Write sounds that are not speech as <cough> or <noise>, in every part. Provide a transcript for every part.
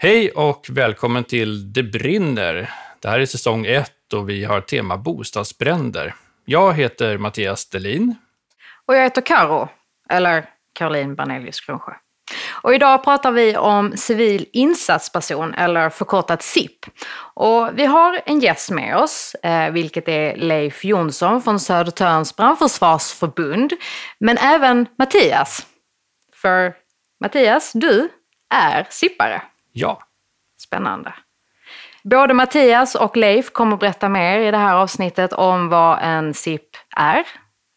Hej och välkommen till Det brinner. Det här är säsong ett och vi har tema bostadsbränder. Jag heter Mattias Delin. Och jag heter Karo, eller Caroline Barnelius Kronsjö. Och idag pratar vi om civil insatsperson, eller förkortat SIP. Och vi har en gäst med oss, eh, vilket är Leif Jonsson från Södertörns brandförsvarsförbund. Men även Mattias. För Mattias, du är SIPare. Ja. Spännande. Både Mattias och Leif kommer berätta mer i det här avsnittet om vad en SIP är,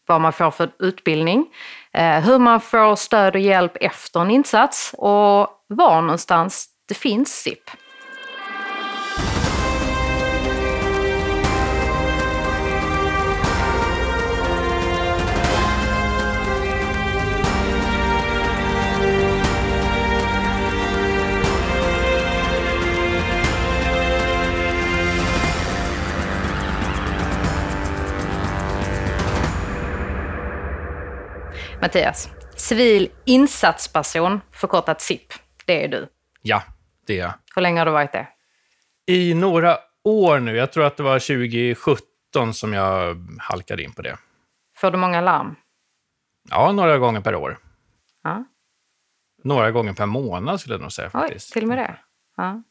vad man får för utbildning, eh, hur man får stöd och hjälp efter en insats och var någonstans det finns SIP. Mattias, civil insatsperson, förkortat SIP. Det är du. Ja, det är jag. Hur länge har du varit det? I några år nu. Jag tror att det var 2017 som jag halkade in på det. Får du många larm? Ja, några gånger per år. Ja. Några gånger per månad skulle jag nog säga Oj, faktiskt. till och med det? Ja.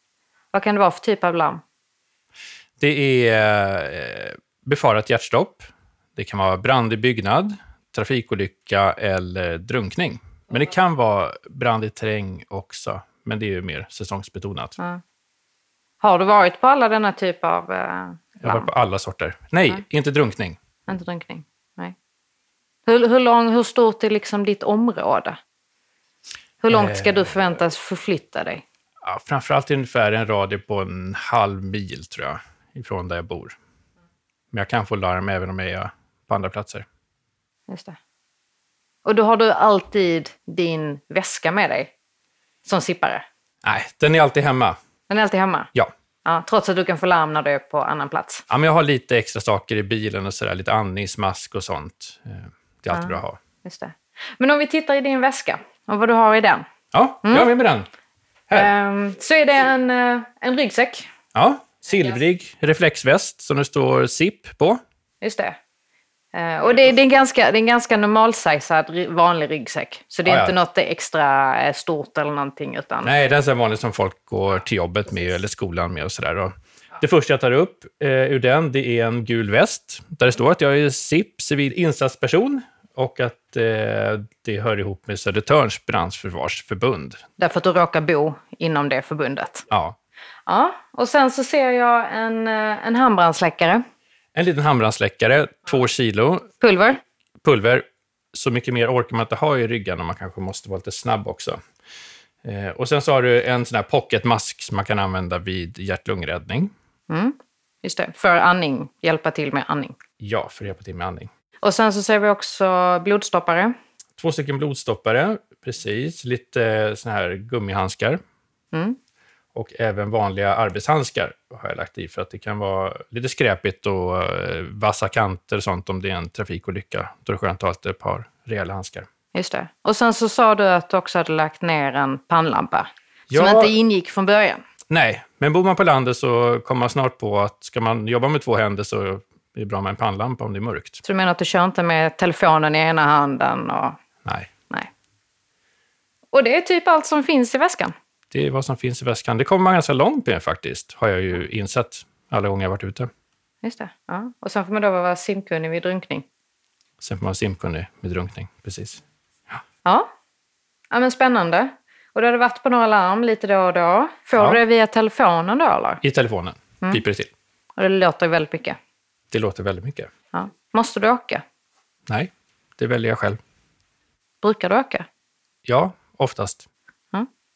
Vad kan det vara för typ av larm? Det är eh, befarat hjärtstopp. Det kan vara brand i byggnad, trafikolycka eller drunkning. Men det kan vara brand i terräng också, men det är ju mer säsongsbetonat. Ja. Har du varit på alla denna typ av eh, Jag har larm? varit på alla sorter. Nej, Nej. inte drunkning. Inte drunkning? Nej. Hur, hur, lång, hur stort är liksom ditt område? Hur långt ska Eh. du förväntas förflytta dig? Ja, framförallt ungefär en radie på en halv mil, tror jag, ifrån där jag bor. Men jag kan få larm även om jag är på andra platser. Just det. Och då har du alltid din väska med dig som sippare? Nej, den är alltid hemma. Den är alltid hemma? Ja. Ja, trots att du kan få larm när du är på annan plats? ja men jag har lite extra saker i bilen och sådär, lite andningsmask och sånt. Eh, Det är alltid bra att ha. Just det. Men om vi tittar i din väska och vad du har i den. Ja, jag är med med den. Här. Ehm, så är det en, eh, en ryggsäck. Ja, silvrig reflexväst som det står SIP på. Just det. Eh, och det, det, är en ganska, det är en ganska normalsizad ry- vanlig ryggsäck. Så det är Ja, ja. inte något extra eh, stort eller någonting. Utan... Nej, det är så vanligt som folk går till jobbet med eller skolan med och sådär. Det första jag tar upp eh, ur den, det är en gul väst där det står att jag är SIP, civil insatsperson, och att eh, det hör ihop med Södertörns brandförsvarsförbund. Därför att du råkar bo inom det förbundet. Ja. Ja, och sen så ser jag en, eh, en handbrandsläckare. En liten handbrandsläckare, två kilo, Pulver. pulver. Så mycket mer orkar man inte ha i ryggen och man kanske måste vara lite snabb också. Eh, och sen så har du en sån här pocketmask som man kan använda vid hjärt-lungräddning. Mm. Just det, för andning. Hjälpa till med andning. Ja, för att hjälpa till med andning. Och sen så ser vi också blodstoppare. Två stycken blodstoppare, precis. Lite såna här gummihandskar. Mm. Och även vanliga arbetshandskar har jag lagt i för att det kan vara lite skräpigt och eh, vassa kanter och sånt om det är en trafikolycka. Då är det skönt att ha ett par rejäla handskar. Just det. Och sen så sa du att du också hade lagt ner en pannlampa. Som Ja. inte ingick från början. Nej, men bor man på landet så kommer man snart på att ska man jobba med två händer så är det bra med en pannlampa om det är mörkt. Så du menar att du kör inte med telefonen i ena handen? Och... Nej, Nej. Och det är typ allt som finns i väskan. Det är vad som finns i väskan. Det kommer man ganska långt med faktiskt, har jag ju insett alla gånger jag varit ute. Just det. Ja. Och sen får man då vara simkunnig vid drunkning. Sen får man simkunnig med drunkning, precis. Ja. ja, men spännande. Och du hade varit på några larm lite då och då. Får Ja. du det via telefonen då eller? I telefonen piper det till. Och det låter väldigt mycket. Det låter väldigt mycket. Ja. Måste du åka? Nej, det väljer jag själv. Brukar du åka? Ja, oftast.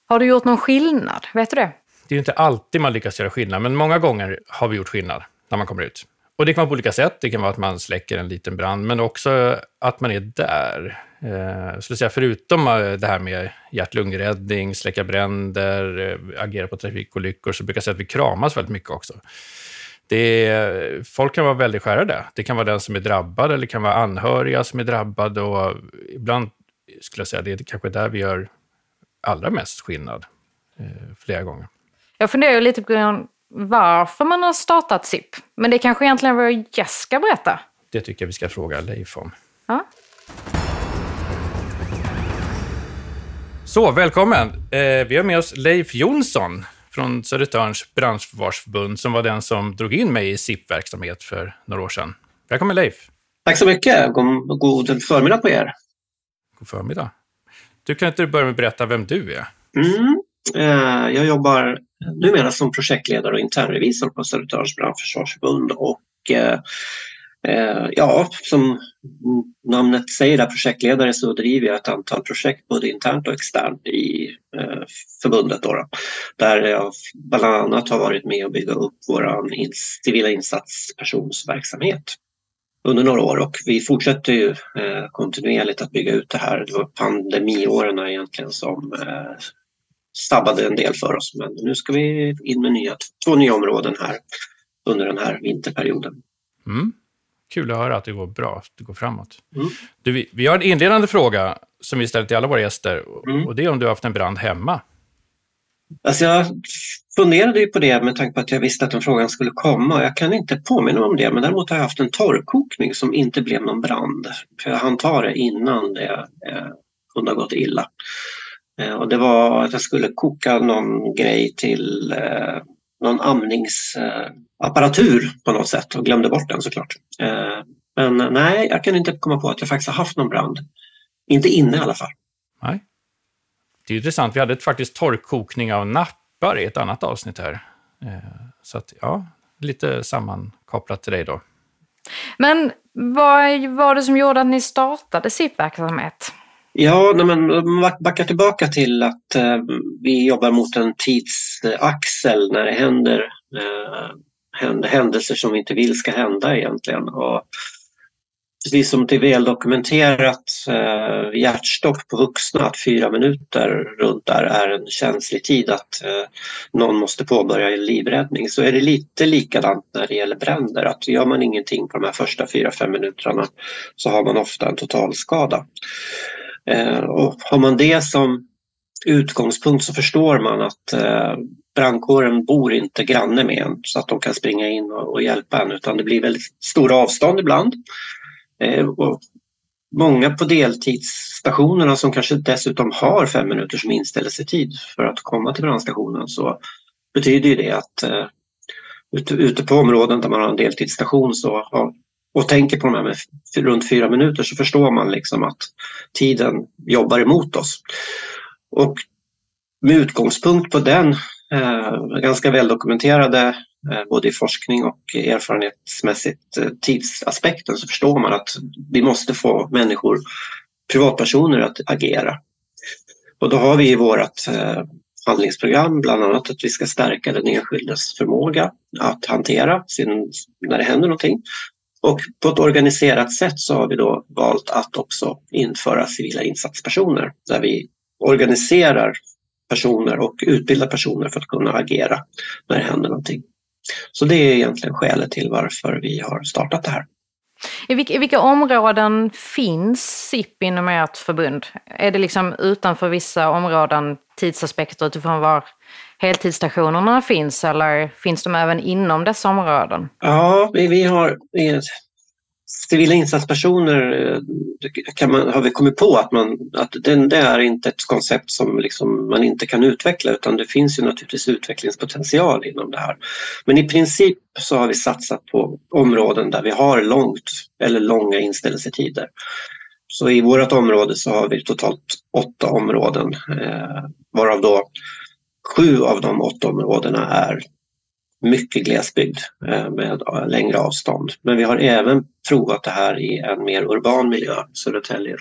Har du gjort någon skillnad? Vet du det? Det är ju inte alltid man lyckas göra skillnad, men många gånger har vi gjort skillnad när man kommer ut. Och det kan vara på olika sätt. Det kan vara att man släcker en liten brand, men också att man är där. Eh, så säga, förutom eh, det här med hjärt-lungräddning, släcka bränder, eh, agera på trafikolyckor, så brukar jag säga att vi kramas väldigt mycket också. Det är, folk kan vara väldigt skärrade. Det kan vara den som är drabbad eller det kan vara anhöriga som är drabbade. Och ibland skulle jag säga det är kanske där vi gör allra mest skillnad. Eh, flera gånger. Jag funderar lite på varför man har startat SIP. Men det kanske egentligen vår gäst ska berätta? Det tycker jag vi ska fråga Leif om. Ja. Så, välkommen! Eh, vi har med oss Leif Jonsson från Södertörns brandförsvarsförbund som var den som drog in mig i SIP-verksamhet för några år sedan. Välkommen Leif! Tack så mycket! God, god förmiddag på er! God förmiddag! Du kan inte börja med att berätta vem du är? Mm. Eh, jag jobbar numera som projektledare och internrevisor på Södertörns brandförsvarsförbund och eh, eh ja, som namnet säger, där, projektledare, så driver jag ett antal projekt både internt och externt i eh, förbundet. Då, då, där jag bland annat har varit med och bygga upp vår civila insatspersonsverksamhet under några år och vi fortsätter ju kontinuerligt att bygga ut det här. Det var pandemiåren egentligen som stabbade en del för oss. Men nu ska vi in med nya, två nya områden här under den här vinterperioden. Mm. Kul att höra att det går bra, att det går framåt. Mm. Du, vi, vi, har en inledande fråga som vi ställer till alla våra gäster mm. och det är om du har haft en brand hemma. Alltså jag funderade ju på det med tanke på att jag visste att den frågan skulle komma. Jag kan inte påminna mig om det, men däremot har jag haft en torrkokning som inte blev någon brand. För jag hann ta det innan det eh, kunde ha gått illa. Eh, och det var att jag skulle koka någon grej till eh, någon amningsapparatur på något sätt och glömde bort den såklart. Eh, men nej, jag kan inte komma på att jag faktiskt har haft någon brand. Inte inne i alla fall. Nej. Det är intressant, vi hade faktiskt torrkokning av nappar i ett annat avsnitt här. Så att ja, lite sammankopplat till dig då. Men vad var det som gjorde att ni startade SIP-verksamhet? Ja, när man backar tillbaka till att eh, vi jobbar mot en tidsaxel när det händer, eh, händer händelser som vi inte vill ska hända egentligen. Och precis som det är väl dokumenterat eh, hjärtstopp på vuxna att fyra minuter runt där är en känslig tid att eh, någon måste påbörja en livräddning så är det lite likadant när det gäller bränder att gör man ingenting på de här första fyra, fem minuterna så har man ofta en totalskada. Eh, och har man det som utgångspunkt så förstår man att eh, brandkåren bor inte granne med en så att de kan springa in och, hjälpa en utan det blir väldigt stora avstånd ibland. Eh, och många på deltidsstationerna som kanske dessutom har fem minuters inställelsetid för att komma till brandstationen så betyder det att eh, ute på områden där man har en deltidsstation så har och tänker på de här med runt fyra minuter så förstår man liksom att tiden jobbar emot oss. Och med utgångspunkt på den eh, ganska väldokumenterade Eh, både i forskning och erfarenhetsmässigt eh, tidsaspekten så förstår man att vi måste få människor, privatpersoner att agera. Och då har vi i vårt eh, handlingsprogram bland annat att vi ska stärka den enskildes förmåga att hantera sin, när det händer någonting och på ett organiserat sätt så har vi då valt att också införa civila insatspersoner där vi organiserar personer och utbildar personer för att kunna agera när det händer någonting. Så det är egentligen skälet till varför vi har startat det här. I vilka, I vilka områden finns SIP inom ert förbund? Är det liksom utanför vissa områden tidsaspekter utifrån var heltidsstationerna finns eller finns de även inom dessa områden? Ja, vi, vi har civila insatspersoner eh, kan man, har vi kommit på att, man, att det, det är inte ett koncept som liksom man inte kan utveckla utan det finns ju naturligtvis utvecklingspotential inom det här. Men i princip så har vi satsat på områden där vi har långt eller långa inställelsetider. Så i vårt område så har vi totalt åtta områden eh, varav då sju av de åtta områdena är mycket glesbygd eh, med längre avstånd. Men vi har även provat det här i en mer urban miljö, Södertälje.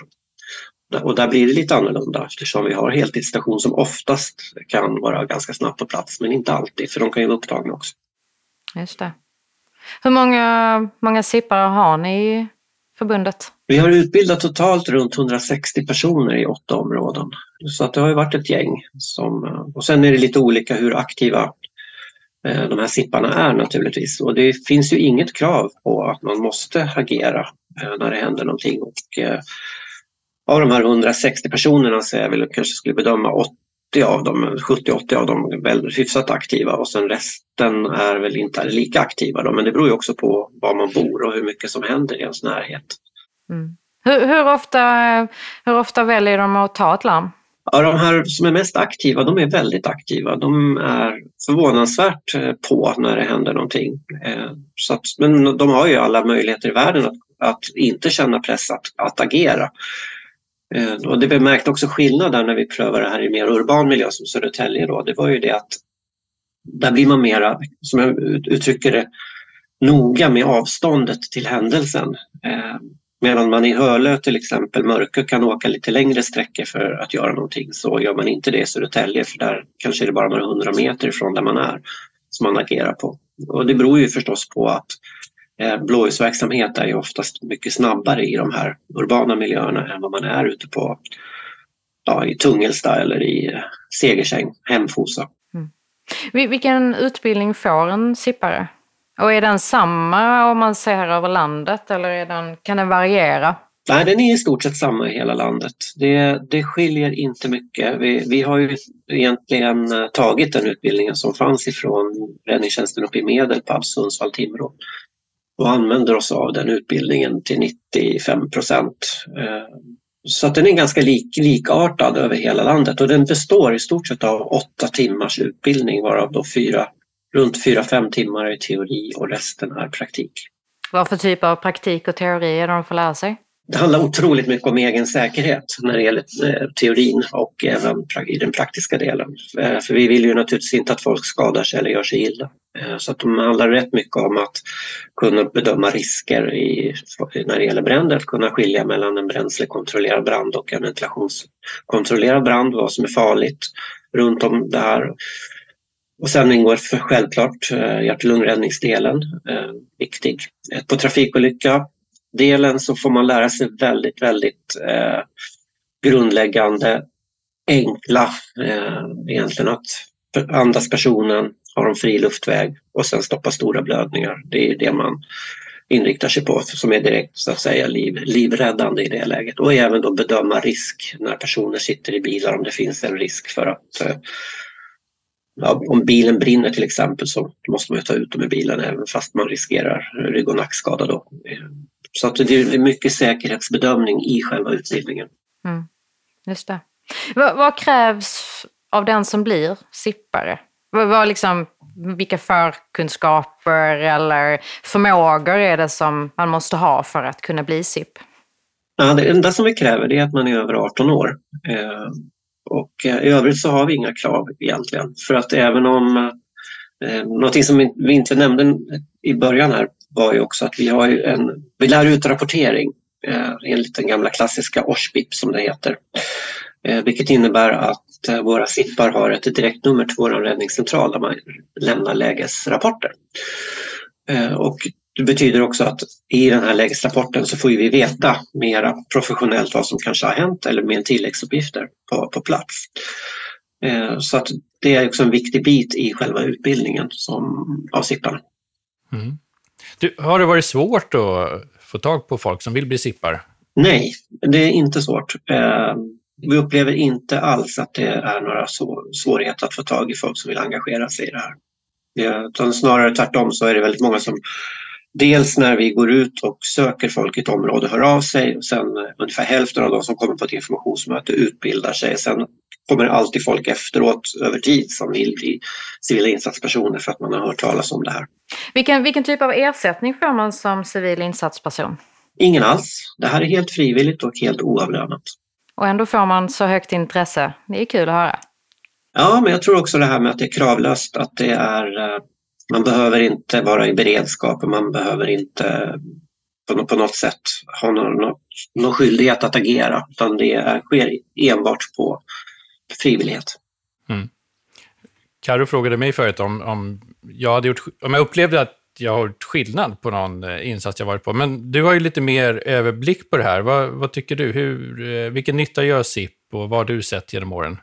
Och där blir det lite annorlunda eftersom vi har heltidsstation som oftast kan vara ganska snabbt på plats men inte alltid för de kan ju vara upptagna också. Just det. Hur många, många sippare har ni i förbundet? Vi har utbildat totalt runt 160 personer i åtta områden. Så att det har ju varit ett gäng. Som, och sen är det lite olika hur aktiva Eh, Eh, de här sipparna är naturligtvis. Och det finns ju inget krav på att man måste agera eh, när det händer någonting. Och, eh, av de här 160 personerna så jag väl kanske skulle bedöma 80 av dem, 70-80 av dem är väl hyfsat aktiva och sen resten är väl inte lika aktiva. Då. Men det beror ju också på var man bor och hur mycket som händer i ens närhet. Mm. Hur, hur, ofta, hur ofta väljer de att ta ett larm? Ja, de här som är mest aktiva, de är väldigt aktiva. De är förvånansvärt eh, på när det händer någonting. Eh, så att, men de har ju alla möjligheter i världen att, att inte känna press att, att agera. Eh, och det vi märkte också skillnad där när vi prövade det här i mer urban miljö som Södertälje då, det var ju det att där blir man mera, som jag uttrycker det, noga med avståndet till händelsen. Medan man i Hölö till exempel, Mörkö, kan åka lite längre sträckor för att göra någonting så gör man inte det i Södertälje för där kanske det är bara några hundra meter ifrån där man är som man agerar på. Och det beror ju förstås på att eh, blåljusverksamhet är ju oftast mycket snabbare i de här urbana miljöerna än vad man är ute på ja, i Tungelsta eller i eh, Segersäng, Hemfosa. Mm. Vilken utbildning får en sippare? Och är den samma om man ser över landet eller är den, kan den variera? Nej, den är i stort sett samma i hela landet. Det, det skiljer inte mycket. Vi, vi har ju egentligen eh, tagit den utbildningen som fanns ifrån räddningstjänsten uppe i Medelpad, Sundsvall, Timrå och använder oss av den utbildningen till 95 procent. Eh, så att den är ganska lik, likartad över hela landet och den består i stort sett av åtta timmars utbildning varav då fyra runt 4-5 timmar i teori och resten är praktik. Vad för typ av praktik och teori är det de får lära sig? Det handlar otroligt mycket om egen säkerhet när det gäller eh, teorin och även i den praktiska delen. Eh, för vi vill ju naturligtvis inte att folk skadar sig eller gör sig illa. Eh, så att de handlar rätt mycket om att kunna bedöma risker i, när det gäller bränder, att kunna skilja mellan en bränslekontrollerad brand och en ventilationskontrollerad brand, vad som är farligt runt om det här och sen ingår för självklart hjärt hjärt-lungräddningsdelen, eh, viktig. Eh, på trafikolycka-delen så får man lära sig väldigt, väldigt eh, grundläggande, enkla, eh, egentligen att andas personen, har en fri luftväg och sen stoppa stora blödningar. Det är det man inriktar sig på som är direkt så att säga liv, livräddande i det läget. Och även då bedöma risk när personer sitter i bilar om det finns en risk för att eh, ja, om bilen brinner till exempel så måste man ta ut dem i bilen även fast man riskerar rygg och nackskada. Då. Så att det är mycket säkerhetsbedömning i själva utbildningen. Mm, just det. Vad, vad, krävs av den som blir sippare? Vad, vad liksom, vilka förkunskaper eller förmågor är det som man måste ha för att kunna bli SIP? Ja, det enda som vi kräver är att man är över 18 år. Och eh, i övrigt så har vi inga krav egentligen. För att även om eh, eh Någonting som vi inte nämnde i början här var ju också att vi, har en, vi lär ut rapportering eh, enligt den gamla klassiska OSHBIP som det heter. Eh, vilket innebär att eh, våra SIPPar har ett direktnummer till vår räddningscentral där man lämnar lägesrapporter. Eh, och det betyder också att i den här lägesrapporten så får vi veta mera professionellt vad som kanske har hänt eller med tilläggsuppgifter på, på plats. Eh, så att det är också en viktig bit i själva utbildningen som, av SIPParna. Mm. Du, har det varit svårt att få tag på folk som vill bli SIPPar? Nej, det är inte svårt. Eh, vi upplever inte alls att det är några svårigheter att få tag i folk som vill engagera sig i det här. Utan snarare tvärtom så är det väldigt många som Dels när vi går ut och söker folk i ett område hör av sig och sen eh, ungefär hälften av de som kommer på ett informationsmöte utbildar sig. Sen kommer alltid folk efteråt över tid som vill bli civila insatspersoner för att man har hört talas om det här. Vilken, vilken typ av ersättning får man som civil insatsperson? Ingen alls. Det här är helt frivilligt och helt oavlönat. Och ändå får man så högt intresse. Det är kul att höra. Ja, men jag tror också det här med att det är kravlöst, att det är eh, man behöver inte vara i beredskap och man behöver inte på, något sätt ha någon, någon skyldighet att agera utan det sker enbart på frivillighet. Mm. Karo frågade mig förut om, om, jag hade gjort, om jag upplevde att jag har gjort skillnad på någon eh, insats jag varit på. Men du har ju lite mer överblick på det här. Vad, vad tycker du? Hur, eh, vilken nytta gör SIP och vad har du sett genom åren?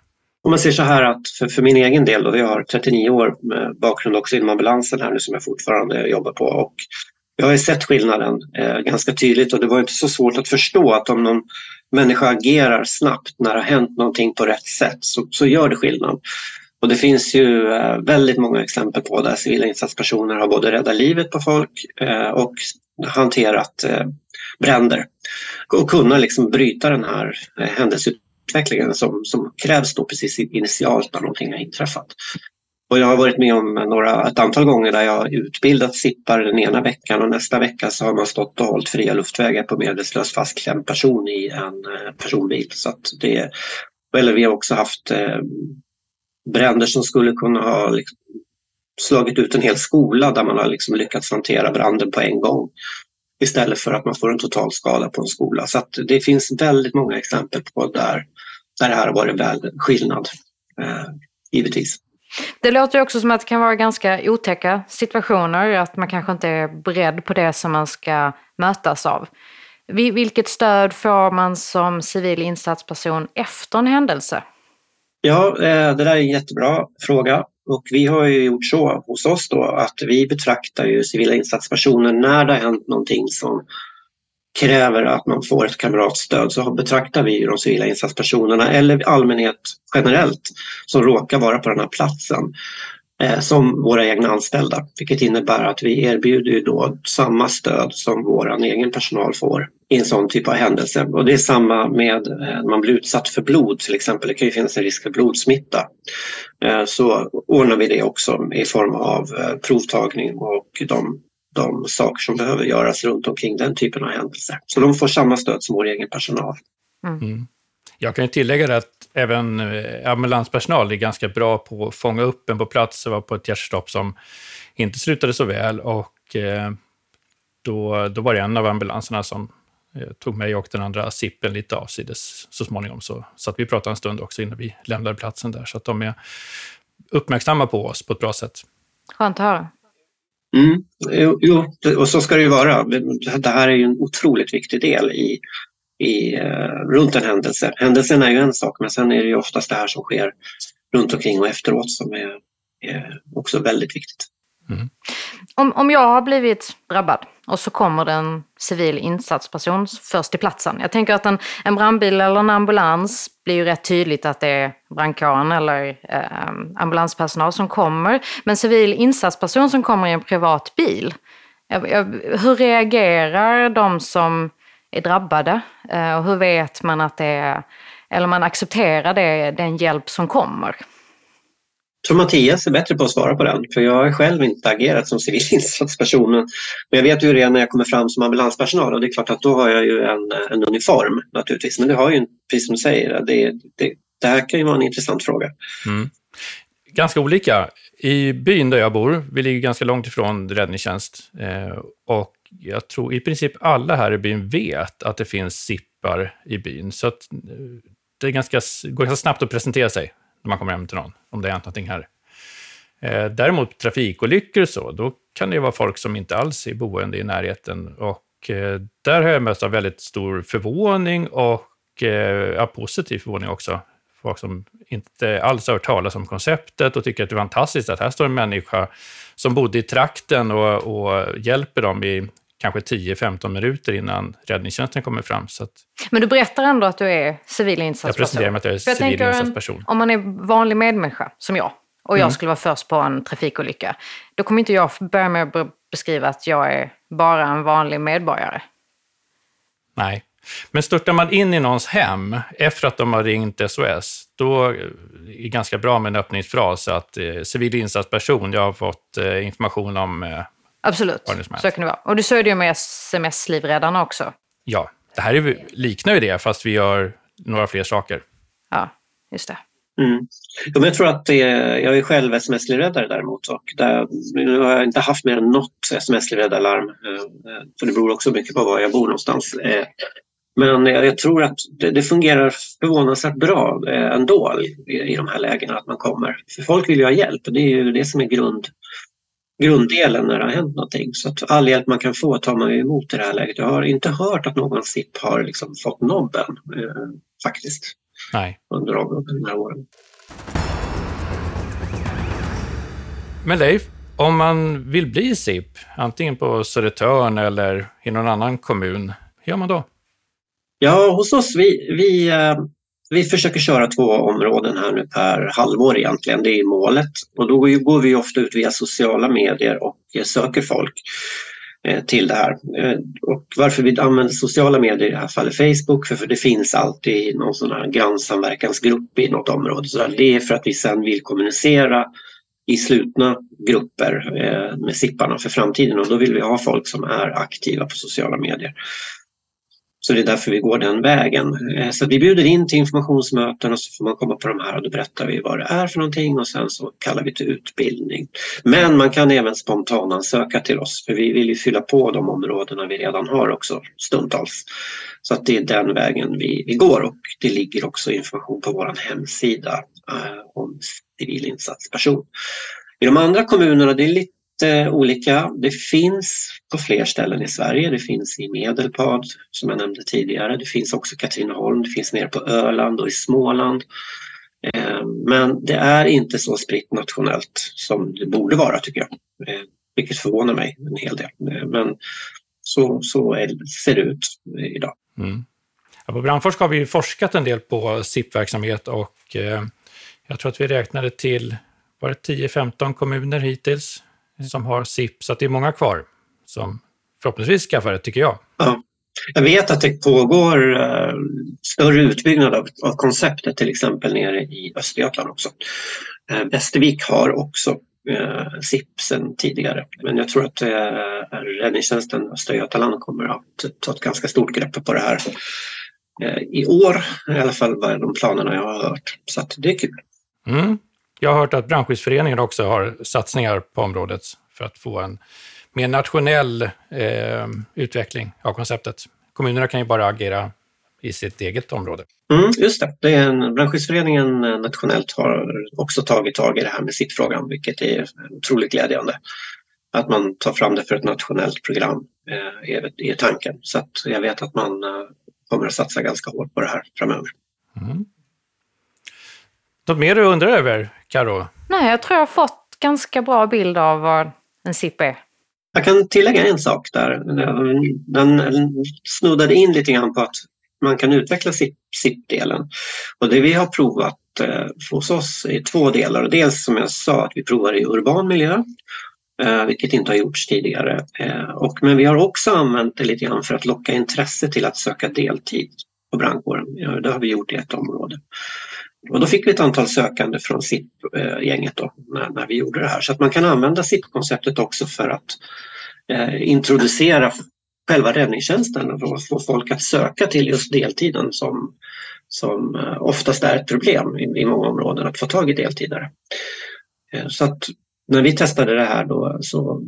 Om man ser så här att för, för min egen del, då, jag har 39 år med bakgrund också inom ambulansen här nu som jag fortfarande jobbar på och Jag har sett skillnaden eh, ganska tydligt och det var inte så svårt att förstå att om någon människa agerar snabbt när det har hänt någonting på rätt sätt så, så gör det skillnad. Och det finns ju eh, väldigt många exempel på där civila insatspersoner har både räddat livet på folk eh, och hanterat eh, bränder. Och kunna liksom bryta den här eh, utvecklingen som, som krävs då precis initialt när någonting har inträffat. Och jag har varit med om några, ett antal gånger där jag har utbildat sippar den ena veckan och nästa vecka så har man stått och hållit fria luftvägar på medvetslös fastklämd person i en eh, personbil. Så att det, eller vi har också haft eh, bränder som skulle kunna ha liksom, slagit ut en hel skola där man har liksom lyckats hantera branden på en gång istället för att man får en total skada på en skola. Så det finns väldigt många exempel på där, där det här har varit väl skillnad, eh, givetvis. Det låter också som att det kan vara ganska otäcka situationer, att man kanske inte är beredd på det som man ska mötas av. Vilket stöd får man som civil insatsperson efter en händelse? Ja, eh, det där är en jättebra fråga. Och vi har ju gjort så hos oss då att vi betraktar ju civila insatspersoner när det har hänt någonting som kräver att man får ett kamratstöd så betraktar vi de civila insatspersonerna eller allmänhet generellt som råkar vara på den här platsen eh, som våra egna anställda. Vilket innebär att vi erbjuder ju då samma stöd som vår egen personal får i en sån typ av händelse. Och det är samma med eh, när man blir utsatt för blod till exempel. Det kan ju finnas en risk för blodsmitta. Eh, så ordnar vi det också i form av eh, provtagning och de de saker som behöver göras runt omkring den typen av händelser. Så de får samma stöd som vår egen personal. Mm. mm. Jag kan tillägga att även ambulanspersonal är ganska bra på att fånga upp en på plats. Det var på ett hjärtstopp som inte slutade så väl och då, då var det en av ambulanserna som tog mig och den andra sippen lite avsides så småningom. Så, så att vi pratade en stund också innan vi lämnade platsen där. Så att de är uppmärksamma på oss på ett bra sätt. Skönt att höra. Mm. Jo, och så ska det ju vara. Det här är ju en otroligt viktig del i, i, uh, runt en händelse. Händelsen är ju en sak men sen är det ju oftast det här som sker runt omkring och efteråt som är, är också väldigt viktigt. Mm. Om, om jag har blivit drabbad och så kommer det en civil insatsperson först till platsen. Jag tänker att en, en brandbil eller en ambulans blir ju rätt tydligt att det är brandkåren eller eh, ambulanspersonal som kommer. Men civil insatsperson som kommer i en privat bil, jag, jag, hur reagerar de som är drabbade? Eh, och hur vet man att det är, eller man accepterar det, den hjälp som kommer? Jag tror Mattias är bättre på att svara på den, för jag har själv inte agerat som civil insatsperson. Men jag vet ju hur det är när jag kommer fram som ambulanspersonal och det är klart att då har jag ju en, en uniform naturligtvis. Men det har ju, precis som du säger, det, det, det här kan ju vara en intressant fråga. Mm. Ganska olika. I byn där jag bor, vi ligger ganska långt ifrån räddningstjänst, eh, och jag tror i princip alla här i byn vet att det finns sippar i byn. Så att, eh, det är ganska, går ganska snabbt att presentera sig när man kommer hem till någon, om det är hänt någonting här. Eh, däremot trafikolyckor och så, då kan det vara folk som inte alls är boende i närheten. Och eh, där har jag mötts av väldigt stor förvåning och eh, ja, positiv förvåning också. Folk som inte alls har hört talas om konceptet och tycker att det är fantastiskt att här står en människa som bodde i trakten och, och hjälper dem i kanske 10-15 minuter innan räddningstjänsten kommer fram. Så att... Men du berättar ändå att du är civil insatsperson? Jag presenterar mig att jag är jag civil insatsperson. Om man är vanlig medmänniska, som jag, och jag mm. skulle vara först på en trafikolycka, då kommer inte jag börja med att beskriva att jag är bara en vanlig medborgare. Nej. Men störtar man in i någons hem efter att de har ringt SOS, då är det ganska bra med en öppningsfras att eh, civil insatsperson, jag har fått eh, information om eh, Absolut, så kan det vara. Och du sa ju det med sms-livräddarna också. Ja, det här är, liknar ju det, fast vi gör några fler saker. Ja, just det. Mm. Ja, men jag tror att det, jag är själv sms-livräddare däremot och där, nu har jag inte haft mer än något sms-livräddarlarm. Eh, för det beror också mycket på var jag bor någonstans. Eh, men jag tror att det fungerar förvånansvärt bra eh, ändå i de här lägena att man kommer. För folk vill ju ha hjälp, det är ju det som är grund, grunddelen när det har hänt någonting. Så att all hjälp man kan få tar man emot i det här läget. Jag har inte hört att någon SIP har liksom fått nobben eh, faktiskt. Nej. Under de här åren. Men Leif, Om man vill bli SIP, antingen på Södertörn eller i någon annan kommun, hur gör man då? Ja, hos oss, vi, vi, eh, vi försöker köra två områden här nu per halvår egentligen, det är målet. Och då går vi ofta ut via sociala medier och eh, söker folk eh, till det här. Eh, och varför vi använder sociala medier i det här fallet Facebook, för, det finns alltid någon sån här grannsamverkansgrupp i något område. Så det är för att vi sen vill kommunicera i slutna grupper med SIPparna för framtiden och då vill vi ha folk som är aktiva på sociala medier. Så det är därför vi går den vägen. Eh, så vi bjuder in till informationsmöten och så får man komma på de här och då berättar vi vad det är för någonting och sen så kallar vi till utbildning. Men man kan även spontanansöka till oss för vi vill ju fylla på de områdena vi redan har också stundtals. Så att det är den vägen vi, vi går och det ligger också information på vår hemsida eh, om civilinsatsperson. I de andra kommunerna, det är lite Eh, olika. Det finns på fler ställen i Sverige. Det finns i Medelpad som jag nämnde tidigare. Det finns också Katrineholm, det finns nere på Öland och i Småland. Eh, men det är inte så spritt nationellt som det borde vara tycker jag. Eh, vilket förvånar mig en hel del. Men så, så ser det ut idag. Mm. Ja, på Brandforsk har vi forskat en del på SIP-verksamhet och jag tror att vi räknade till var det 10-15 kommuner hittills som har SIP, så det är många kvar som förhoppningsvis skaffar det, tycker jag. Ja. Jag vet att det pågår uh, större utbyggnad av, av, konceptet till exempel nere i Östergötland också. Uh, Västervik har också uh, SIP sedan tidigare men jag tror att uh, räddningstjänsten Östergötland kommer att ta ett ganska stort grepp på det här i år, i alla fall vad de planerna jag har hört. Så det är kul. Mm. Jag har hört att Brandskyddsföreningen också har satsningar på området för att få en mer nationell eh, utveckling av konceptet. Kommunerna kan ju bara agera i sitt eget område. Mm, just det, det är en, Brandskyddsföreningen nationellt har också tagit tag i det här med sitt frågan vilket är otroligt glädjande. Att man tar fram det för ett nationellt program eh, är, är tanken. Så jag vet att man eh, kommer att satsa ganska hårt på det här framöver. Mm. Något mer du undrar över, Karo? Nej, jag tror jag har fått ganska bra bild av vad en SIP är. Jag kan tillägga en sak där. Den snuddade in lite grann på att man kan utveckla SIP-delen. Och det vi har provat eh, hos oss är två delar. Dels som jag sa att vi provar i urban miljö, eh, vilket inte har gjorts tidigare. Eh, och, men vi har också använt det lite grann för att locka intresse till att söka deltid på brandkåren. Det har vi gjort i ett område. Och då fick vi ett antal sökande från SIP-gänget då, när, när, vi gjorde det här. Så att man kan använda SIP-konceptet också för att eh, introducera själva räddningstjänsten och få folk att söka till just deltiden som, som eh, oftast är ett problem i, i många områden att få tag i deltidare. Eh, så att när vi testade det här då så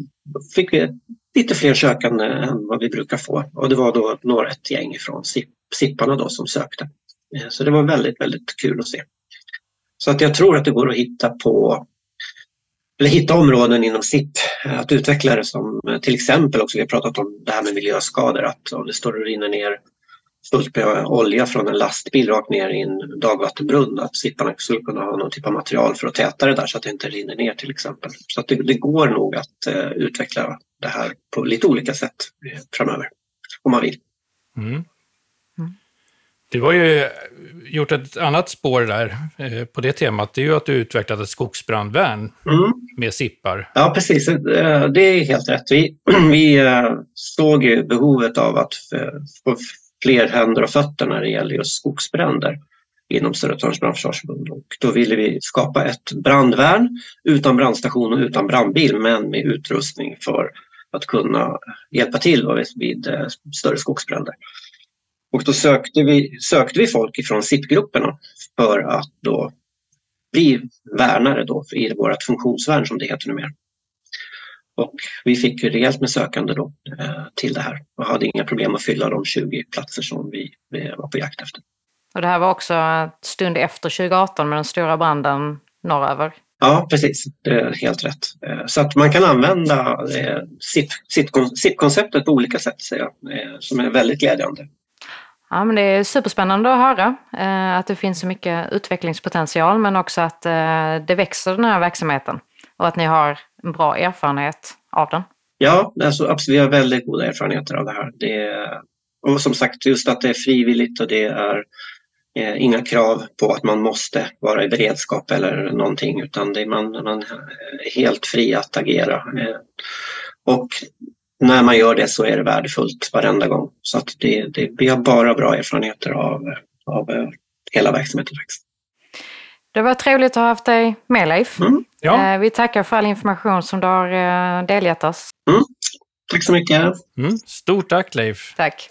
fick vi lite fler sökande än vad vi brukar få och det var då några ett gäng från SIP, SIPparna då som sökte. Eh, så det var väldigt, väldigt kul att se. Så att jag tror att det går att hitta på eller hitta områden inom SIP eh, att utveckla det som eh, till exempel också, vi har pratat om det här med miljöskador, att om det står och rinner ner fullt med olja från en lastbil rakt ner i en dagvattenbrunn, att SIParna skulle kunna ha någon typ av material för att täta det där så att det inte rinner ner till exempel. Så att det, det går nog att utveckla det här på lite olika sätt framöver, om man vill. Mm. Du har ju gjort ett annat spår där eh, på det temat. Det är ju att du utvecklat ett skogsbrandvärn mm. med sippar. Ja, precis. Eh, det är helt rätt. Vi, <clears throat> vi eh, såg ju behovet av att få fler händer och fötter när det gäller just skogsbränder inom Södertörns brandförsvarsförbund. Och då ville vi skapa ett brandvärn utan brandstation och utan brandbil men med utrustning för att kunna hjälpa till vid större skogsbränder. Och då sökte vi, sökte vi folk ifrån SIP-grupperna för att då bli värnare då i vårt funktionsvärn som det heter numera. Och vi fick rejält med sökande då, eh, till det här och hade inga problem att fylla de 20 platser som vi, vi var på jakt efter. Och det här var också en stund efter 2018 med den stora branden norröver? Ja, precis. Det är helt rätt. Eh, så att man kan använda eh, SIP-konceptet på olika sätt, säger jag, som är väldigt glädjande. Ja, men det är superspännande att höra eh, att det finns så mycket utvecklingspotential men också att eh, det växer den här verksamheten. och att ni har en bra erfarenhet av den? Ja, alltså, absolut, vi har väldigt goda erfarenheter av det här. Det, och som sagt, just att det är frivilligt och det är eh, inga krav på att man måste vara i beredskap eller någonting utan det är man, man är helt fri att agera. Eh, och när man gör det så är det värdefullt varenda gång. Så att det, det, vi har bara bra erfarenheter av, av eh, hela verksamheten. Det var trevligt att ha haft dig med Leif. Mm. Ja. Eh, Vi tackar för all information som du har eh, delgett oss. Tack så mycket. Mm. Stort tack Leif. Tack.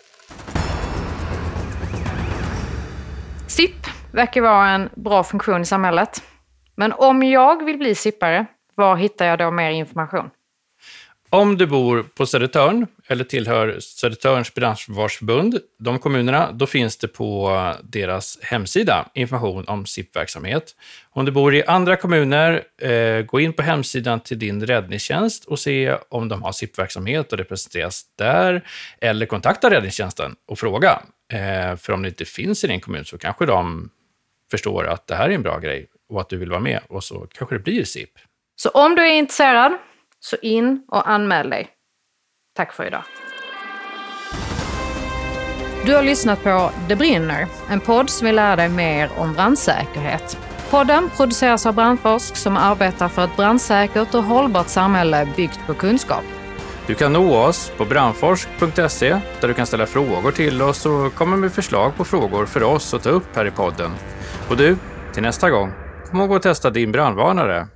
SIP verkar vara en bra funktion i samhället. Men om jag vill bli sippare, var hittar jag då mer information? Om du bor på Södertörn eller tillhör Södertörns brandförsvarsförbund, de kommunerna, då finns det på deras hemsida information om SIP-verksamhet. Om du bor i andra kommuner, eh, gå in på hemsidan till din räddningstjänst och se om de har SIP-verksamhet och det presenteras där. Eller kontakta räddningstjänsten och fråga. Eh, för om det inte finns i din kommun så kanske de förstår att det här är en bra grej och att du vill vara med och så kanske det blir SIP. Så om du är intresserad, så in och anmäl dig. Tack för idag. Du har lyssnat på Det brinner, en podd som vill lära dig mer om brandsäkerhet. Podden produceras av Brandforsk som arbetar för ett brandsäkert och hållbart samhälle byggt på kunskap. Du kan nå oss på brandforsk.se där du kan ställa frågor till oss och komma med förslag på frågor för oss att ta upp här i podden. Och du, till nästa gång, kom ihåg att testa din brandvarnare